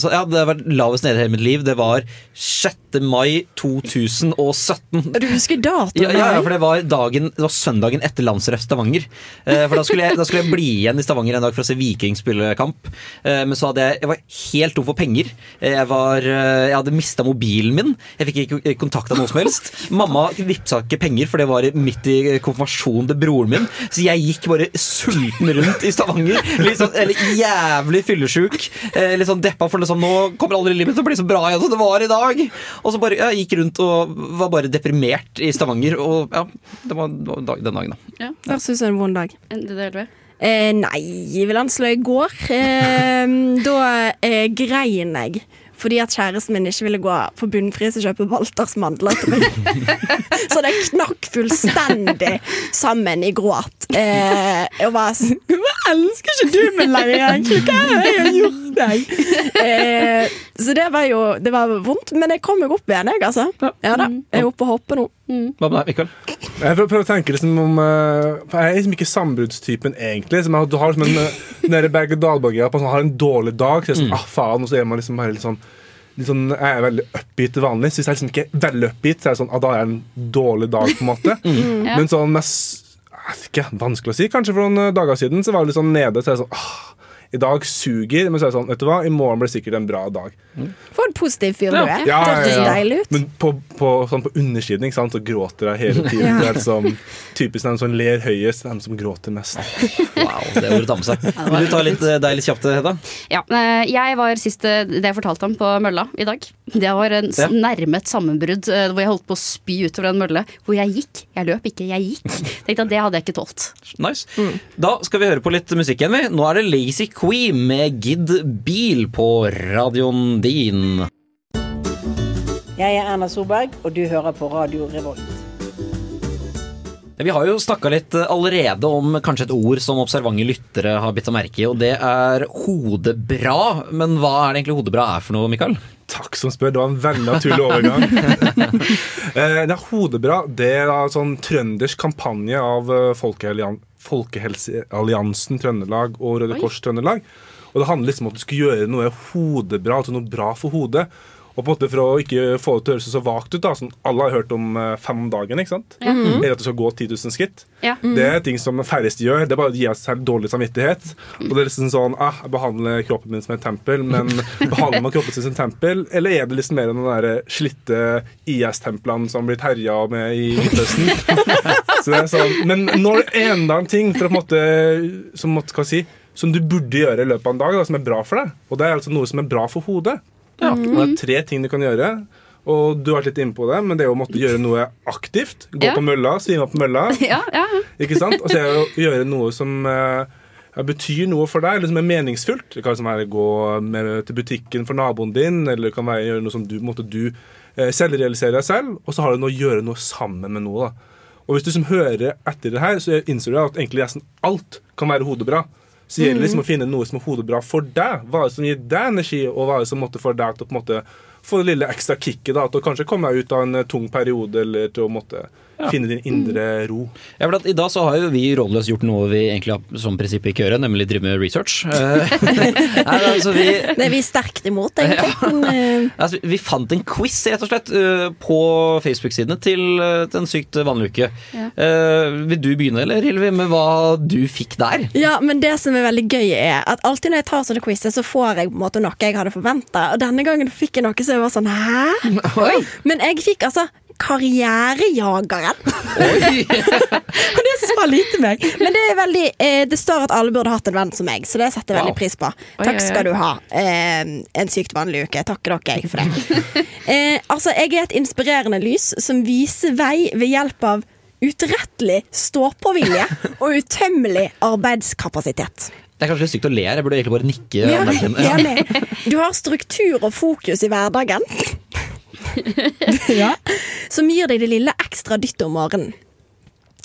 så, Ja, det har vært lavest nede i hele mitt liv. Det var 6. mai 2017. Du husker datoen? Ja, ja, for det var, dagen, det var søndagen etter landsref Stavanger. Eh, for da skulle, jeg, da skulle jeg bli igjen i Stavanger en dag for å se Viking spille kamp. Eh, men så hadde jeg, jeg var helt tom for penger. Eh, jeg, var, eh, jeg hadde mista mobilen min. Jeg fikk ikke kontakt av noe som helst. Mamma vippsa ikke penger, for det var midt i konfirmasjonen til broren min. Så jeg gikk bare sulten rundt i Stavanger. Litt sånn, eller jævlig fyllesyk. Eh, litt sånn deppa for liksom, nå kommer aldri livet til å bli så bra igjen som det var i dag. Og så bare jeg gikk rundt og var bare deprimert i Stavanger. Og ja, det var, dag, den dagen, da. Ja, Hva syns du er en vond dag. en- det det. Eh, nei, vil anslå i går. Eh, da eh, grein jeg. Fordi at kjæresten min ikke ville gå på bunnpris og kjøpe Walters mandler til meg. Så det knakk fullstendig sammen i gråt. Eh, og var sånn elsker ikke du meg lenger, egentlig? Hva det jeg har gjort deg? Eh, så det var jo Det var vondt, men jeg kom meg opp igjen, jeg, altså. Ja da. Jeg er oppe og hopper nå. Hva med deg, Mikkel? Jeg prøver, å tenke liksom om eh, for Jeg er liksom ikke sambruddstypen, egentlig. Som jeg- du har liksom en uh, nede berg-og-dal-bølge. At man har en dårlig dag. Så er det sånn, ah, faen, og så er man liksom bare litt sånn Litt sånn, jeg er veldig upbeat til vanlig. Så hvis jeg liksom ikke er veldig upbeat, så er det sånn, ah, da er det en dårlig dag. på en måte. Men sånn mest jeg Vanskelig å si. Kanskje for noen eh, dager siden så var det litt sånn nede. Så jeg sånn, ah, I dag suger, men så er det sånn, vet du hva, i morgen blir det sikkert en bra dag. For en positiv fyr du Ja. er. Ja, Det ja. deilig ut. Men på, på, sånn på undersiden ikke sant, så gråter jeg hele tiden. Ja. Det er som, typisk den som ler høyest, den som gråter mest. Wow, det er ordet ta med seg. Vil du ta litt, eh, deg litt kjapt, Hedda? Ja, eh, jeg var sist det jeg fortalte om på mølla i dag. Det var en Ja. nærmet sammenbrudd eh, hvor jeg holdt på å spy utover en mølle. Hvor jeg gikk. Jeg løp ikke, jeg gikk. Tenkte at det hadde jeg ikke tålt. Nice. Da skal vi høre på litt musikk igjen. vi. Nå er det Lazy Queen med Gidd Bil på radioen din. Jeg er Erna Solberg, og du hører på Radio Revolt. Vi har jo snakka litt eh, allerede om kanskje et ord som observante lyttere har bitt seg merke i, og det er hodebra. Men hva er det egentlig hodebra er for noe, Mikael? Takk som spør. Det var en veldig naturlig overgang. eh, det er Hodebra det er en sånn trøndersk kampanje av eh, Folkehellian- Folkehelsealliansen Trøndelag og Røde Kors Trøndelag. Og Det handler liksom om at du skal gjøre noe hodebra, altså noe bra for hodet. Og på en måte For å ikke få det til å høres så vagt ut, da, som alle har hørt om eh, fem dagen. ikke sant? Mhm. Eller at du skal gå 10 000 skritt. Ja. Det er ting som de færreste gjør. Det er bare å gi seg selv dårlig samvittighet. Og det er liksom sånn, ah, Jeg behandler kroppen min som et tempel, men behandler man kroppen sin som et tempel, eller er det liksom mer enn de slitte IS-templene som har blitt herja med i Midtøsten? Så det er sånn, Men når er enda en ting for å på en måte, som, måtte, hva si, som du burde gjøre i løpet av en dag, da, som er bra for deg, og det er altså noe som er bra for hodet Og Det er tre ting du kan gjøre. Og du har vært litt inne på det, men det er jo å måtte gjøre noe aktivt. Gå Ja. på mølla, svime på mølla. Ja, ja. Ikke sant? Og så er det å gjøre noe som eh, ja, betyr noe for deg, eller som er meningsfullt. Det kan være være gå med, til butikken for naboen din, eller det kan være gjøre noe som du, måtte du eh, selvrealiserer deg selv, og så har du noe å gjøre noe sammen med noe. da. Og hvis du som hører etter det her, så innser du at egentlig nesten alt kan være hodebra. Så gjelder det liksom å finne noe som er hodebra for deg. Hva er det som gir deg energi, og hva er det som måtte få deg til å på en måte få det lille ekstra kicket da, til å kanskje komme deg ut av en eh, tung periode, eller til å måtte finne din indre ro. Ja, for at I dag så har jo vi rådløst gjort noe vi egentlig har som prinsipp ikke gjøre, nemlig drive med research. Eh, Nei, altså vi, Det er vi sterkt imot, egentlig. Men, eh, altså, vi fant en quiz, rett og slett, eh, på Facebook-sidene til, til en sykt vanlig uke. Ja. Uh, vil du begynne, eller Hilvi, med hva du fikk der? ja, men det som er veldig gøy, er at alltid når jeg tar sånne quizer, så får jeg på en måte noe jeg hadde forventa. Og denne gangen fikk jeg noe som jeg var sånn Hæ? Men jeg fikk altså Karrierejageren. Og det så lite meg. Men det er veldig eh, Det står at alle burde hatt en venn som meg, så det setter jeg veldig pris på. Takk skal du ha. Eh, en sykt vanlig uke. Takker dere jeg for det. Eh, altså, jeg er et inspirerende lys som viser vei ved hjelp av utrettelig stå-på-vilje og utømmelig arbeidskapasitet. Det er kanskje stygt å le her, jeg burde egentlig bare nikke. Ja, ja. Du har struktur og fokus i hverdagen. ja. Som gir deg det lille ekstra dyttet om morgenen.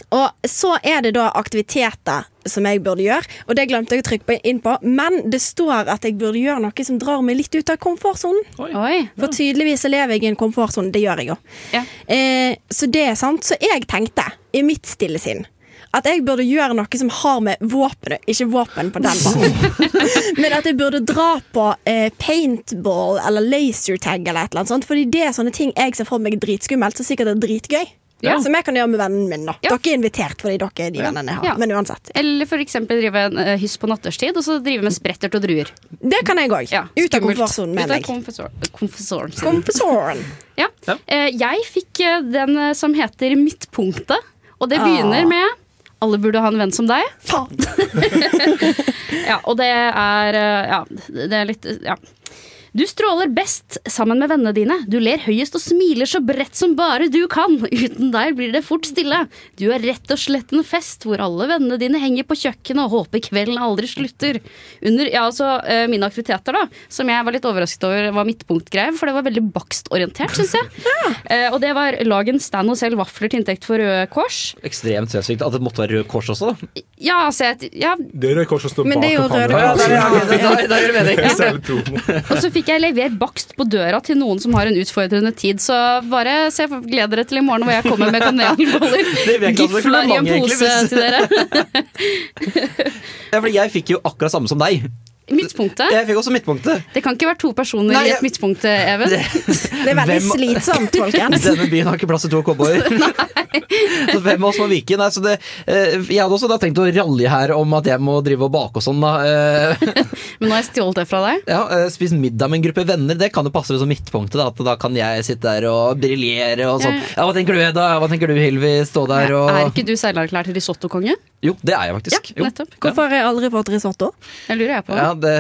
Og så er det da aktiviteter som jeg burde gjøre, og det glemte jeg å trykke inn på. Men det står at jeg burde gjøre noe som drar meg litt ut av komfortsonen. For tydeligvis lever jeg i en komfortsone. Det gjør jeg jo. Eh, så det er sant. Så jeg tenkte, i mitt stille sinn, at jeg burde gjøre noe som har med våpen Ikke våpen på den måten, Men at jeg burde dra på eh, paintball eller lasertag eller et eller annet sånt. Fordi det er sånne ting jeg ser for meg dritskummelt, så sikkert det er dritgøy. Ja. Som jeg kan gjøre med vennen min. da Dere er invitert fordi dere er de vennene jeg har. Ja. Men uansett. Eller eksempel drive en uh, hyss på natterstid, og så drive med sprettert og druer. Det kan jeg òg. Ut av komfortsonen mener jeg. Komfortsonen. Ja. Uh, jeg fikk eh, den som heter Midtpunktet, og det begynner Ah. med alle burde ha en venn som deg. Faen! ja, og det er eh, Ja, det er litt Ja. Du stråler best sammen med vennene dine. Du ler høyest og smiler så bredt som bare du kan. Uten deg blir det fort stille. Du er rett og slett en fest hvor alle vennene dine henger på kjøkkenet og håper kvelden aldri slutter. Under ja, altså, eh, mine aktiviteter, da, som jeg var litt overrasket over var midtpunktgreier, for det var veldig bakstorientert, syns jeg. Eh, og det var lag en stand og selg vafler til inntekt for Røde Kors. Ekstremt spesifikt at det måtte være Rød Kors også. da. Ja, altså jeg, ja, Det er Røde Kors som står Men bak er kampanjen. Røde. Ja, Ja, gjør det mening. Særlig promo. Og så fikk jeg lever bakst på døra til noen som har en utfordrende tid. Så bare se, gled dere til i morgen hvor jeg kommer med kanelboller. Ikke det Gifla i en pose til dere. Ja, fordi jeg fikk jo akkurat samme som deg. Midtpunktet? Jeg fikk også midtpunktet. Det kan ikke være to personer Nei, i et midtpunkt, Even. Det er veldig Hvem- slitsomt, folkens. Denne byen har ikke plass til to cowboyer. så hvem av oss må vike? Nei, så det, eh, jeg hadde også da tenkt å ralje her om at jeg må drive og bake og sånn. da. Eh, Men nå har jeg stjålet det fra deg. ja, eh, Spise middag med en gruppe venner, det kan jo passe som midtpunktet. Da, at da kan jeg sitte der og briljere og sånn. Ja, Ja, hva tenker du, Eda? Hva tenker du, Hilvi? Stå der og Er ikke du selverklært risottokonge? Jo, det er jeg faktisk. Ja, nettopp. Hvorfor har jeg aldri fått risotto? Jeg lurer jeg på. Ja, det,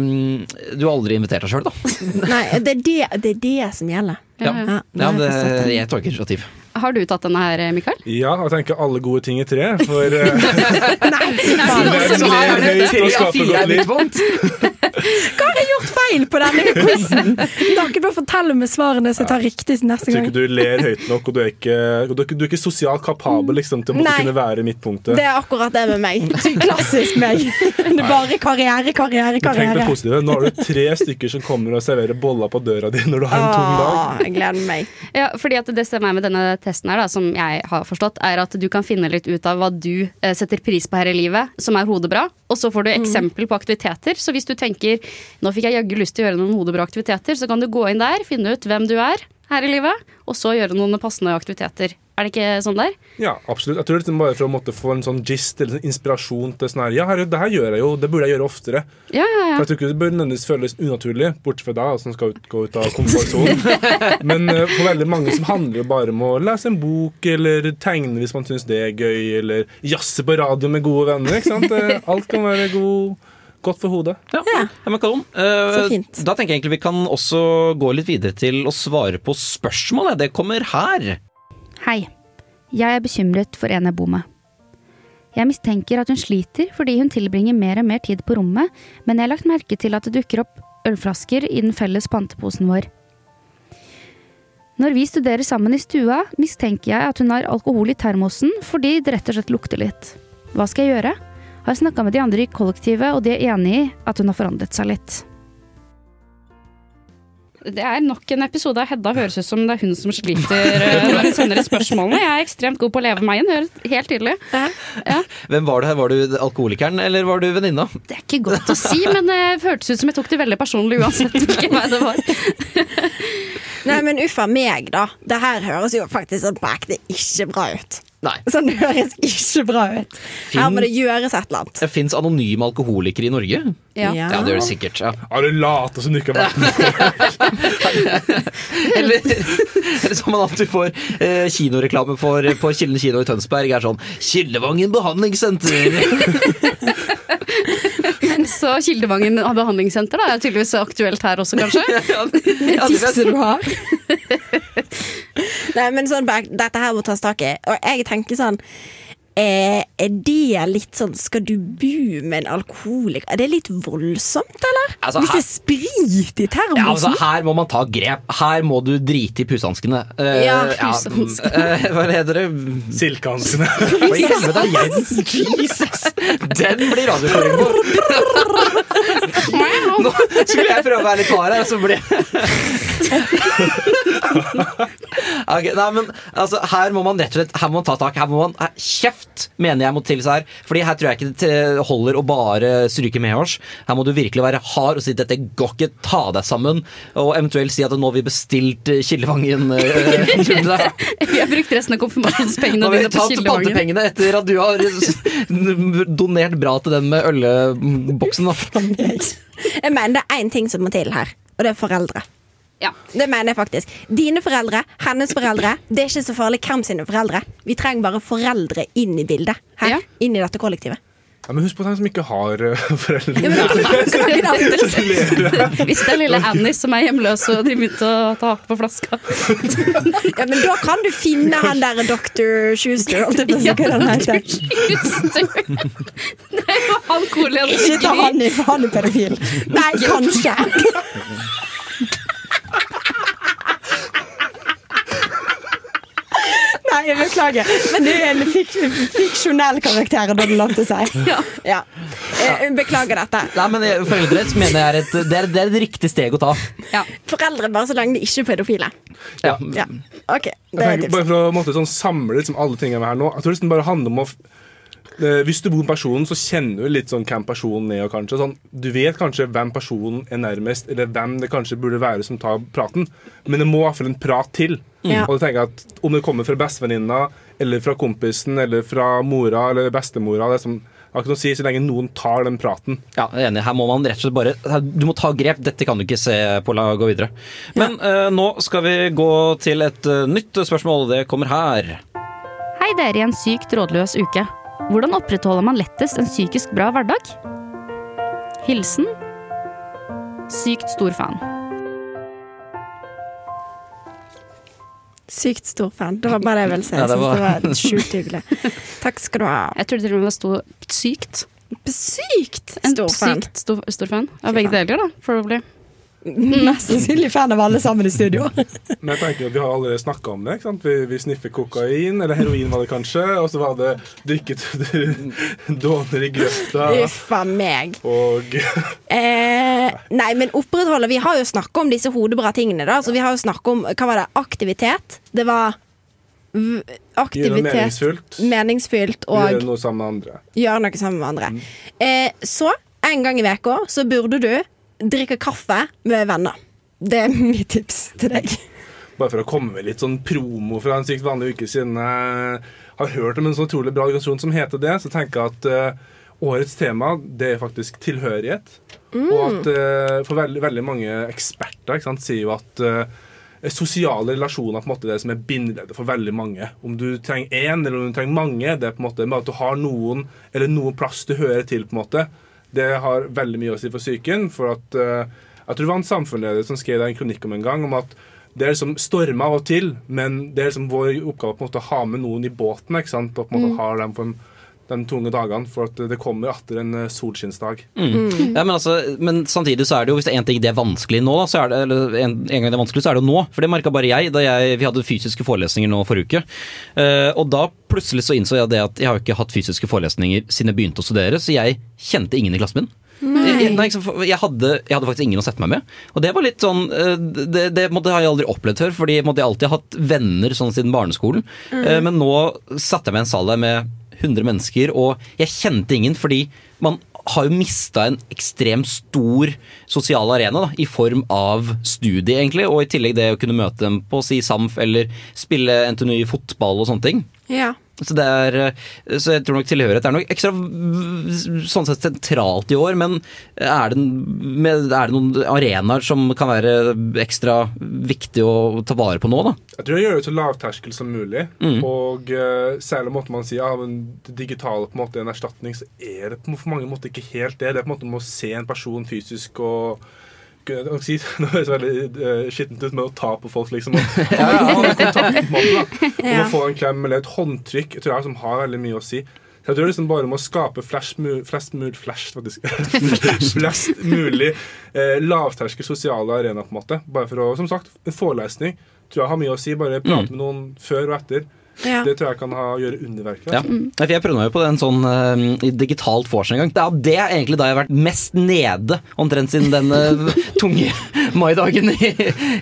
mm, du har aldri invitert deg sjøl, da. Nei, det er det, det er det som gjelder. Ja, Ja, ja. det, det. jeg tar ikke initiativ. Har du tatt denne her, Mikael? Ja, og jeg tenker alle gode ting i tre. For eh, Nei, tre av fire er midtpunkt. Hva har jeg gjort feil på denne quizen? Dere bør fortelle meg svarene så jeg tar riktig neste gang. jeg tror ikke du ler høyt nok, og du er ikke, du er ikke, du er ikke sosialt kapabel liksom, til å måtte kunne være midtpunktet. Det er akkurat det med meg. Klassisk meg. Det er bare karriere, karriere, karriere. tenk det positive. Nå har du tre stykker som kommer og serverer boller på døra di når du har en tung dag. Jeg gleder meg. Ja, fordi at Det som er med denne testen, her da, som jeg har forstått, er at du kan finne litt ut av hva du eh, setter pris på her i livet, som er hodebra. Og så får du eksempel på aktiviteter. Så hvis du tenker nå fikk jeg jaggu lyst til å gjøre noen hodebra aktiviteter, så kan du gå inn der, finne ut hvem du er her i livet, og så gjøre noen passende aktiviteter. Er det ikke sånn der? Ja, absolutt. Jeg tror det er liksom bare for å måtte få en sånn gist eller sånn inspirasjon til sånn her Ja, herregud, det her gjør jeg jo, det burde jeg gjøre oftere. Ja, ja, ja. For jeg tror ikke det bør nødvendigvis føles unaturlig, bortsett fra deg som skal ut, gå ut av komfortsonen. Men uh, for veldig mange som handler jo bare om å lese en bok, eller tegne hvis man syns det er gøy, eller jazze på radio med gode venner. ikke sant? Eh, Alt kan være god, godt for hodet. Ja, men kanon. uh, Så fint. Da tenker jeg egentlig vi kan også gå litt videre til å svare på spørsmålet. Det kommer her. Hei. Jeg er bekymret for en jeg bor med. Jeg mistenker at hun sliter fordi hun tilbringer mer og mer tid på rommet, men jeg har lagt merke til at det dukker opp ølflasker i den felles panteposen vår. Når vi studerer sammen i stua, mistenker jeg at hun har alkohol i termosen fordi det rett og slett lukter litt. Hva skal jeg gjøre? Har snakka med de andre i kollektivet, og de er enig i at hun har forandret seg litt. Det er nok en episode av Hedda høres ut som det er hun som sliter eh, når hun sender inn spørsmålene. Jeg er ekstremt god på å leve meg inn, det helt tydelig. Ja. Hvem var du her? Var du alkoholikeren, eller var du venninna? Det er ikke godt å si, men det hørtes ut som jeg tok det veldig personlig uansett hvilken vei det var. Nei, men uffa meg, da. Det her høres jo faktisk sånn på ekte ikke bra ut. Nei. Sånn det høres ikke bra ut. Her må det gjøres et eller annet. Det fins anonyme alkoholikere i Norge? Ja. ja det gjør det sikkert. Ja. Ja, du later som du ikke har vært med. Eller, eller som man alltid får eh, kinoreklame for på Kilden kino i Tønsberg, er sånn Kildevangen behandlingssenter! Men så Kildevangen behandlingssenter da, er tydeligvis aktuelt her også, kanskje? ja, Det tipset du har. Nei, men sånn, dette her må tas tak i. Og jeg tenker sånn eh, Er det litt sånn Skal du bo med en alkoholiker? Er det litt voldsomt, eller? Altså, Hvis det er sprit i termosen? Ja, altså, her må man ta grep. Her må du drite i pusehanskene. Eh, Ja, ja, eh, hva heter det? Silkehanskene. Hva i helvete er? Jesus! Den blir radioføring på. Nå skulle jeg prøve å være litt hard her, og så ble okay, nei, men altså, Her må man rett og slett Her må man ta tak. Her må man, her, Kjeft, mener jeg må til her. Fordi her tror jeg ikke det holder å bare stryke medhårs. Her må du virkelig være hard og si dette går ikke, ta deg sammen. Og eventuelt si at nå har vi bestilt eh, Kildevangen. eh. Vi har brukt resten av konfirmasjonspengene dine på Kildevangen. pantepengene etter at du har donert bra til den med ølboksen. Jeg mener det er én ting som må til her, og det er foreldre. Ja. Det mener jeg faktisk. Dine foreldre, hennes foreldre. Det er ikke så farlig hvem sine foreldre. Vi trenger bare foreldre inn i bildet. Her, Ja. Inn i dette kollektivet. Ja, men husk på dem som ikke har eh, foreldre. Hvis det er lille Annie som er hjemløs og de begynte å ta hake på flaska. Ja, men da kan du finne han der Dr. Schuster. Jeg på å si hva han. Det er jo han Colian Ikke ta han i, for han er pedofil. Nei, kanskje. jeg beklager. Men det er en fik fiksjonell karakter, hadde du lov til å si. Ja. Ja. Eh, Beklager dette. Nei, men Foreldre mener jeg er et, det, er, det er et riktig steg å ta. Foreldre bare så lenge de ikke er pedofile. Ja. Ja. Ok, det er tenker, tips. bare for å måtte, sånn, samle liksom, alle tingene her nå Jeg tror det bare handler om å Hvis du bor med personen, så kjenner du litt sånn hvem personen er. Kanskje, sånn, du vet kanskje hvem personen er nærmest, eller hvem det kanskje burde være som tar praten. Men det må i hvert fall en prat til. Mm. Og du tenker at Om det kommer fra bestevenninna, eller fra kompisen, eller fra mora eller bestemora det er som, har ikke noe å si så lenge noen tar den praten. Ja, jeg er enig. Her må man rett og slett bare Du må ta grep. Dette kan du ikke se på la gå videre. Men eh, nå skal vi gå til et uh, nytt spørsmål. Det kommer her. Hei dere i en sykt rådløs uke. Hvordan opprettholder man lettest en psykisk bra hverdag? Hilsen sykt stor fan. Sykt stor fan. Det var bare det jeg ville si. Ja, Jeg det var- det var sjukt hyggelig. Takk skal du ha. Jeg trodde til og med det sto sykt. Sykt stor fan. sykt stor, stor fan. Av begge deler, da. Probably. Mest sannsynlig fan av alle sammen i studio. Men jeg tenker at Vi har allerede snakka om det. Vi, vi sniffer kokain, eller heroin var det kanskje. Og så var det drikket dåner i grøfta. Uffa meg. Og Eh, nei, men opprettholder Vi har jo snakka om disse hodebra tingene. da Så Vi har jo snakket om hva var det, aktivitet. Det var aktivitet, meningsfylt. meningsfylt Gjøre noe sammen med andre. gjøre noe sammen med andre. Eh, så en gang i veka så burde du drikke kaffe med venner. Det er mitt tips til deg. Bare for å komme med litt sånn promo fra en sykt vanlig uke siden jeg har hørt om en så utrolig bra organisasjon som heter det, så tenker jeg at uh, årets tema det er faktisk tilhørighet. Og at uh, for veldig, veldig mange eksperter sant, sier jo at uh, sosiale relasjoner er på en måte det som er bindeleddet for veldig mange. Om du trenger én eller om du trenger mange, det er på en måte med at du har noen eller noen plass du hører til. på en måte. Det har veldig mye å si for psyken. for at eh, Jeg tror det var en samfunnsleder som skrev en kronikk om en gang, om at det er liksom storma av og til, men det er liksom vår oppgave på en måte å ha med noen i båten. ikke sant? Og på en måte ha dem på en de tunge dagene, for at det kommer etter en eh, solskinnsdag. Mm. Ja, men, altså, men samtidig så er det jo, hvis det er en ting det er vanskelig nå, da, så er det, eller en, en gang det er vanskelig, så er det jo nå. For det merka bare jeg da jeg, vi hadde fysiske forelesninger nå forrige uke. Uh, og da plutselig så innså jeg det at jeg har ikke hatt fysiske forelesninger siden jeg begynte å studere, så jeg kjente ingen i klassen min. Jeg, nei, jeg, hadde, jeg hadde faktisk ingen å sette meg med. Og det var litt sånn eh, Det, det måtte, har jeg aldri opplevd før, fordi jeg måtte alltid alltid hatt venner sånn siden barneskolen. Mm. Eh, Men nå satte jeg meg i en sal der med 100 mennesker, og jeg kjente ingen fordi man har jo mista en ekstremt stor sosial arena da, i form av studie, egentlig. Og i tillegg det å kunne møte dem på si SAMF eller spille NTNU i fotball og sånne ting. Ja. Så, det er, eh, så jeg tror nok tilhørighet er nok ekstra sånn sett sentralt i år, men er det, med, er det noen arenaer som kan være ekstra viktig å ta vare på nå, da? Jeg tror jeg gjør det så lavterskel som mulig. Mm. Og uh, særlig måtte man si ja, men det digitale på en måte er en erstatning, så er det på mange måter ikke helt det. Det er på en måte om å se en person fysisk og jeg si, Nå høres det veldig uh, skittent ut med å ta på folk, liksom. Og, ja, ja, en å få en klem eller et håndtrykk jeg tror jeg som har veldig mye å si. Så jeg tror liksom bare om å skape flest, mu flest, mu flash, faktisk. flest mulig eh, lavterskel sosiale arena, på en måte. Bare for å, som sagt, en forelesning tror jeg har mye å si. Bare prate med noen før og etter. Ja. Det tror jeg kan ha, gjøre underverker. Ja. Altså. Nei, for Jeg prøvde meg jo på en sånn uh, digitalt vors en gang. Det er, det er egentlig da jeg har vært mest nede, omtrent siden den uh, tunge maidagen i,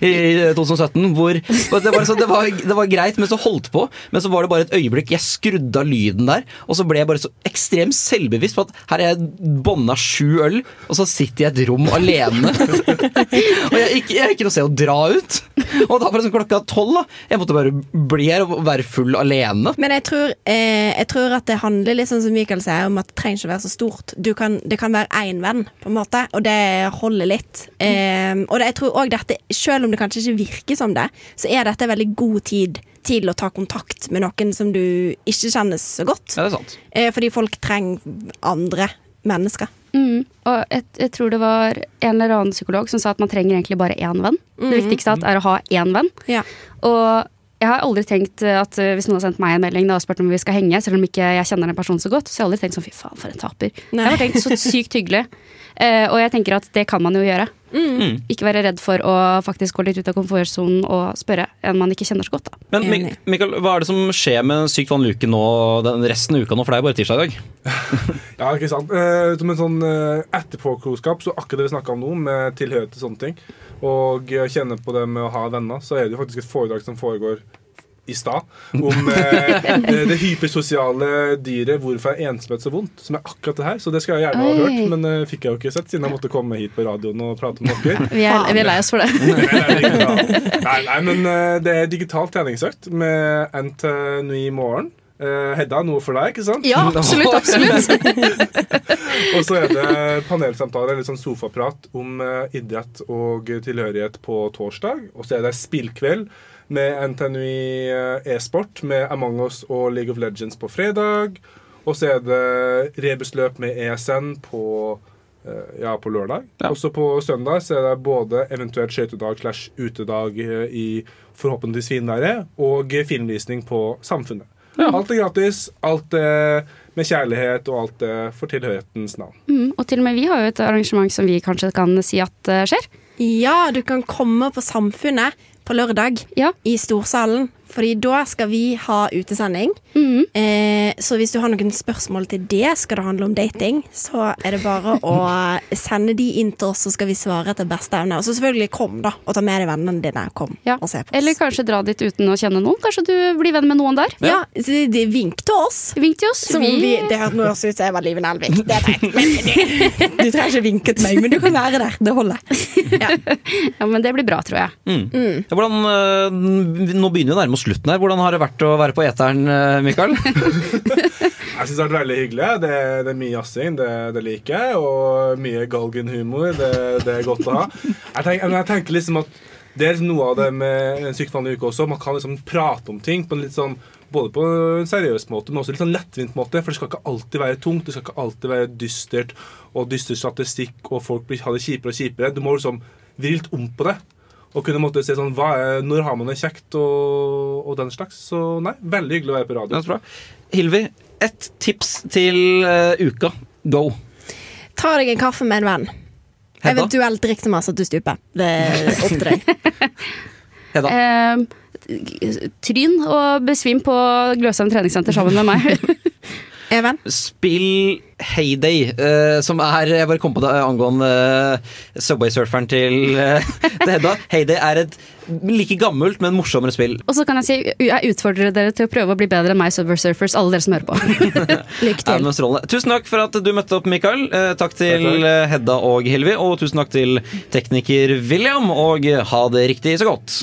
i 2017. Hvor det, var, så det, var, det var greit, men så holdt på. Men så var det bare et øyeblikk. Jeg skrudde av lyden der, og så ble jeg bare så ekstremt selvbevisst på at her er jeg bånda sju øl, og så sitter jeg i et rom alene. og jeg, ikke, jeg er ikke noe sted å dra ut. Og da var det sånn klokka tolv. da. Jeg måtte bare bli her og være full alene. Men jeg tror, eh, jeg tror at det handler litt sånn som Mikael sier, om at det trenger ikke være så stort. Du kan, det kan være én venn, på en måte, og det holder litt. Eh, og det, jeg tror også dette, selv om det kanskje ikke virker som det, så er dette veldig god tid til å ta kontakt med noen som du ikke kjenner så godt. Ja, det er sant. Eh, fordi folk trenger andre mennesker. Mm. Og jeg, jeg tror det var en eller annen psykolog som sa at man trenger egentlig bare én venn. Det Mhm. viktigste er å ha én venn. Ja. Og jeg har aldri tenkt at uh, hvis noen har sendt meg en melding da, og spurt om vi skal henge, selv om ikke jeg kjenner den personen så godt, så har jeg aldri tenkt sånn fy faen, for en taper. Nei. Jeg har tenkt så sykt hyggelig. Eh, og jeg tenker at det kan man jo gjøre. Mm. Ikke være redd for å faktisk gå litt ut av komfortsonen og spørre en man ikke kjenner så godt. Da. Men Mik Mikael, hva er det som skjer med Sykt vanlig uke nå, den resten av uka nå? For det er bare tirsdag i dag. Ja, ikke sant. Eh, som en sånn eh, etterpåklokskap, så akkurat det vi snakka om nå, med tilhørighet til sånne ting, og eh, kjenne på det med å ha venner, så er det jo faktisk et foredrag som foregår i stad om eh, eh, det hypersosiale dyret 'Hvorfor er ensomhet så vondt?', som er akkurat det her. Så det skal jeg gjerne ha hørt, men det fikk jeg jo ikke sett, siden jeg måtte komme hit på radioen og prate med dere. Vi er, vi er lei oss for det. Nei, nei, men eh, det er digital treningsøkt med NTNU i morgen. Eh, Hedda, noe for deg, ikke sant? Ja, absolutt, absolutt. og så er det panelsamtale, eller sånn sofaprat, om idrett og tilhørighet på torsdag. Og så er det spillkveld med NTNU eh, e-sport med Among us og League of Legends på fredag. Og så er det rebusløp med ESN på eh, ja, på lørdag. Også på søndag så er det både eventuelt skøytedag slash utedag eh, i forhåpentligvis finværet og filmvisning på Samfunnet. Alt er gratis, alt er med kjærlighet, og alt er for tilhørighetens navn. Mm, og til og med vi har jo et arrangement som vi kanskje kan si at skjer. Ja, du kan komme på Samfunnet på lørdag i Storsalen. Fordi da skal vi ha utesending. Eh, så hvis du har noen spørsmål til det, skal det handle om dating, så er det bare å sende de inn til oss, så skal vi svare etter beste evne. Og så selvfølgelig kom, da. Og ta med deg vennene dine. Kom og se på oss. Eller kanskje dra dit uten å kjenne noen. Kanskje du blir venn med noen der. Ja, ja de vink til oss. Vink til oss. Som vi... vi, det hørtes nå ut som jeg var Liven Elvik. Det er teit. Du, trenger ikke vinke til meg, men du kan være der. Det holder. Ja, men det blir bra, tror jeg. Mm. Ja, hvordan, eh, nå begynner vi å nærme oss slutten her. Hvordan har det vært å være på eteren, eh, Mikael? Jeg syns det har vært veldig hyggelig. Det, det er mye jazzing, det, det liker jeg. Og mye galgenhumor. Det, det er godt å ha. Jeg tenker, jeg tenker liksom at det er noe av det med en sykevanlig uke også. Man kan liksom prate om ting på en litt sånn både på en seriøs måte, men også litt sånn lettvint måte. For det skal ikke alltid være tungt. Det skal ikke alltid være dystert og dyster statistikk, og folk blir, har det kjipere og kjipere. Du må liksom vri litt om på det. Og kunne måtte si sånn, hva er, Når har man det kjekt, og, og den slags. Så nei, veldig hyggelig å være på radio. Det er bra. Hilvi, ett tips til uh, uka. Go. Ta deg en kaffe med en venn. Hedda? Eventuelt drikk så masse at du stuper. Det er opp til deg. Hedda? Eh, tryn og besvim på Gløsheim treningssenter sammen med meg. Even? Spill Heyday, uh, som er Jeg bare kom på det angående uh, Subway-surferen til, uh, til Hedda. Heyday er et like gammelt, men morsommere spill. Og så kan jeg si jeg utfordrer dere til å prøve å bli bedre enn meg, Subway Surfers, alle dere som hører på. Lykke til. strålende. Tusen takk for at du møtte opp, Mikael. Eh, takk til eh, Hedda og Hilvi, og tusen takk til tekniker William, og ha det riktig så godt.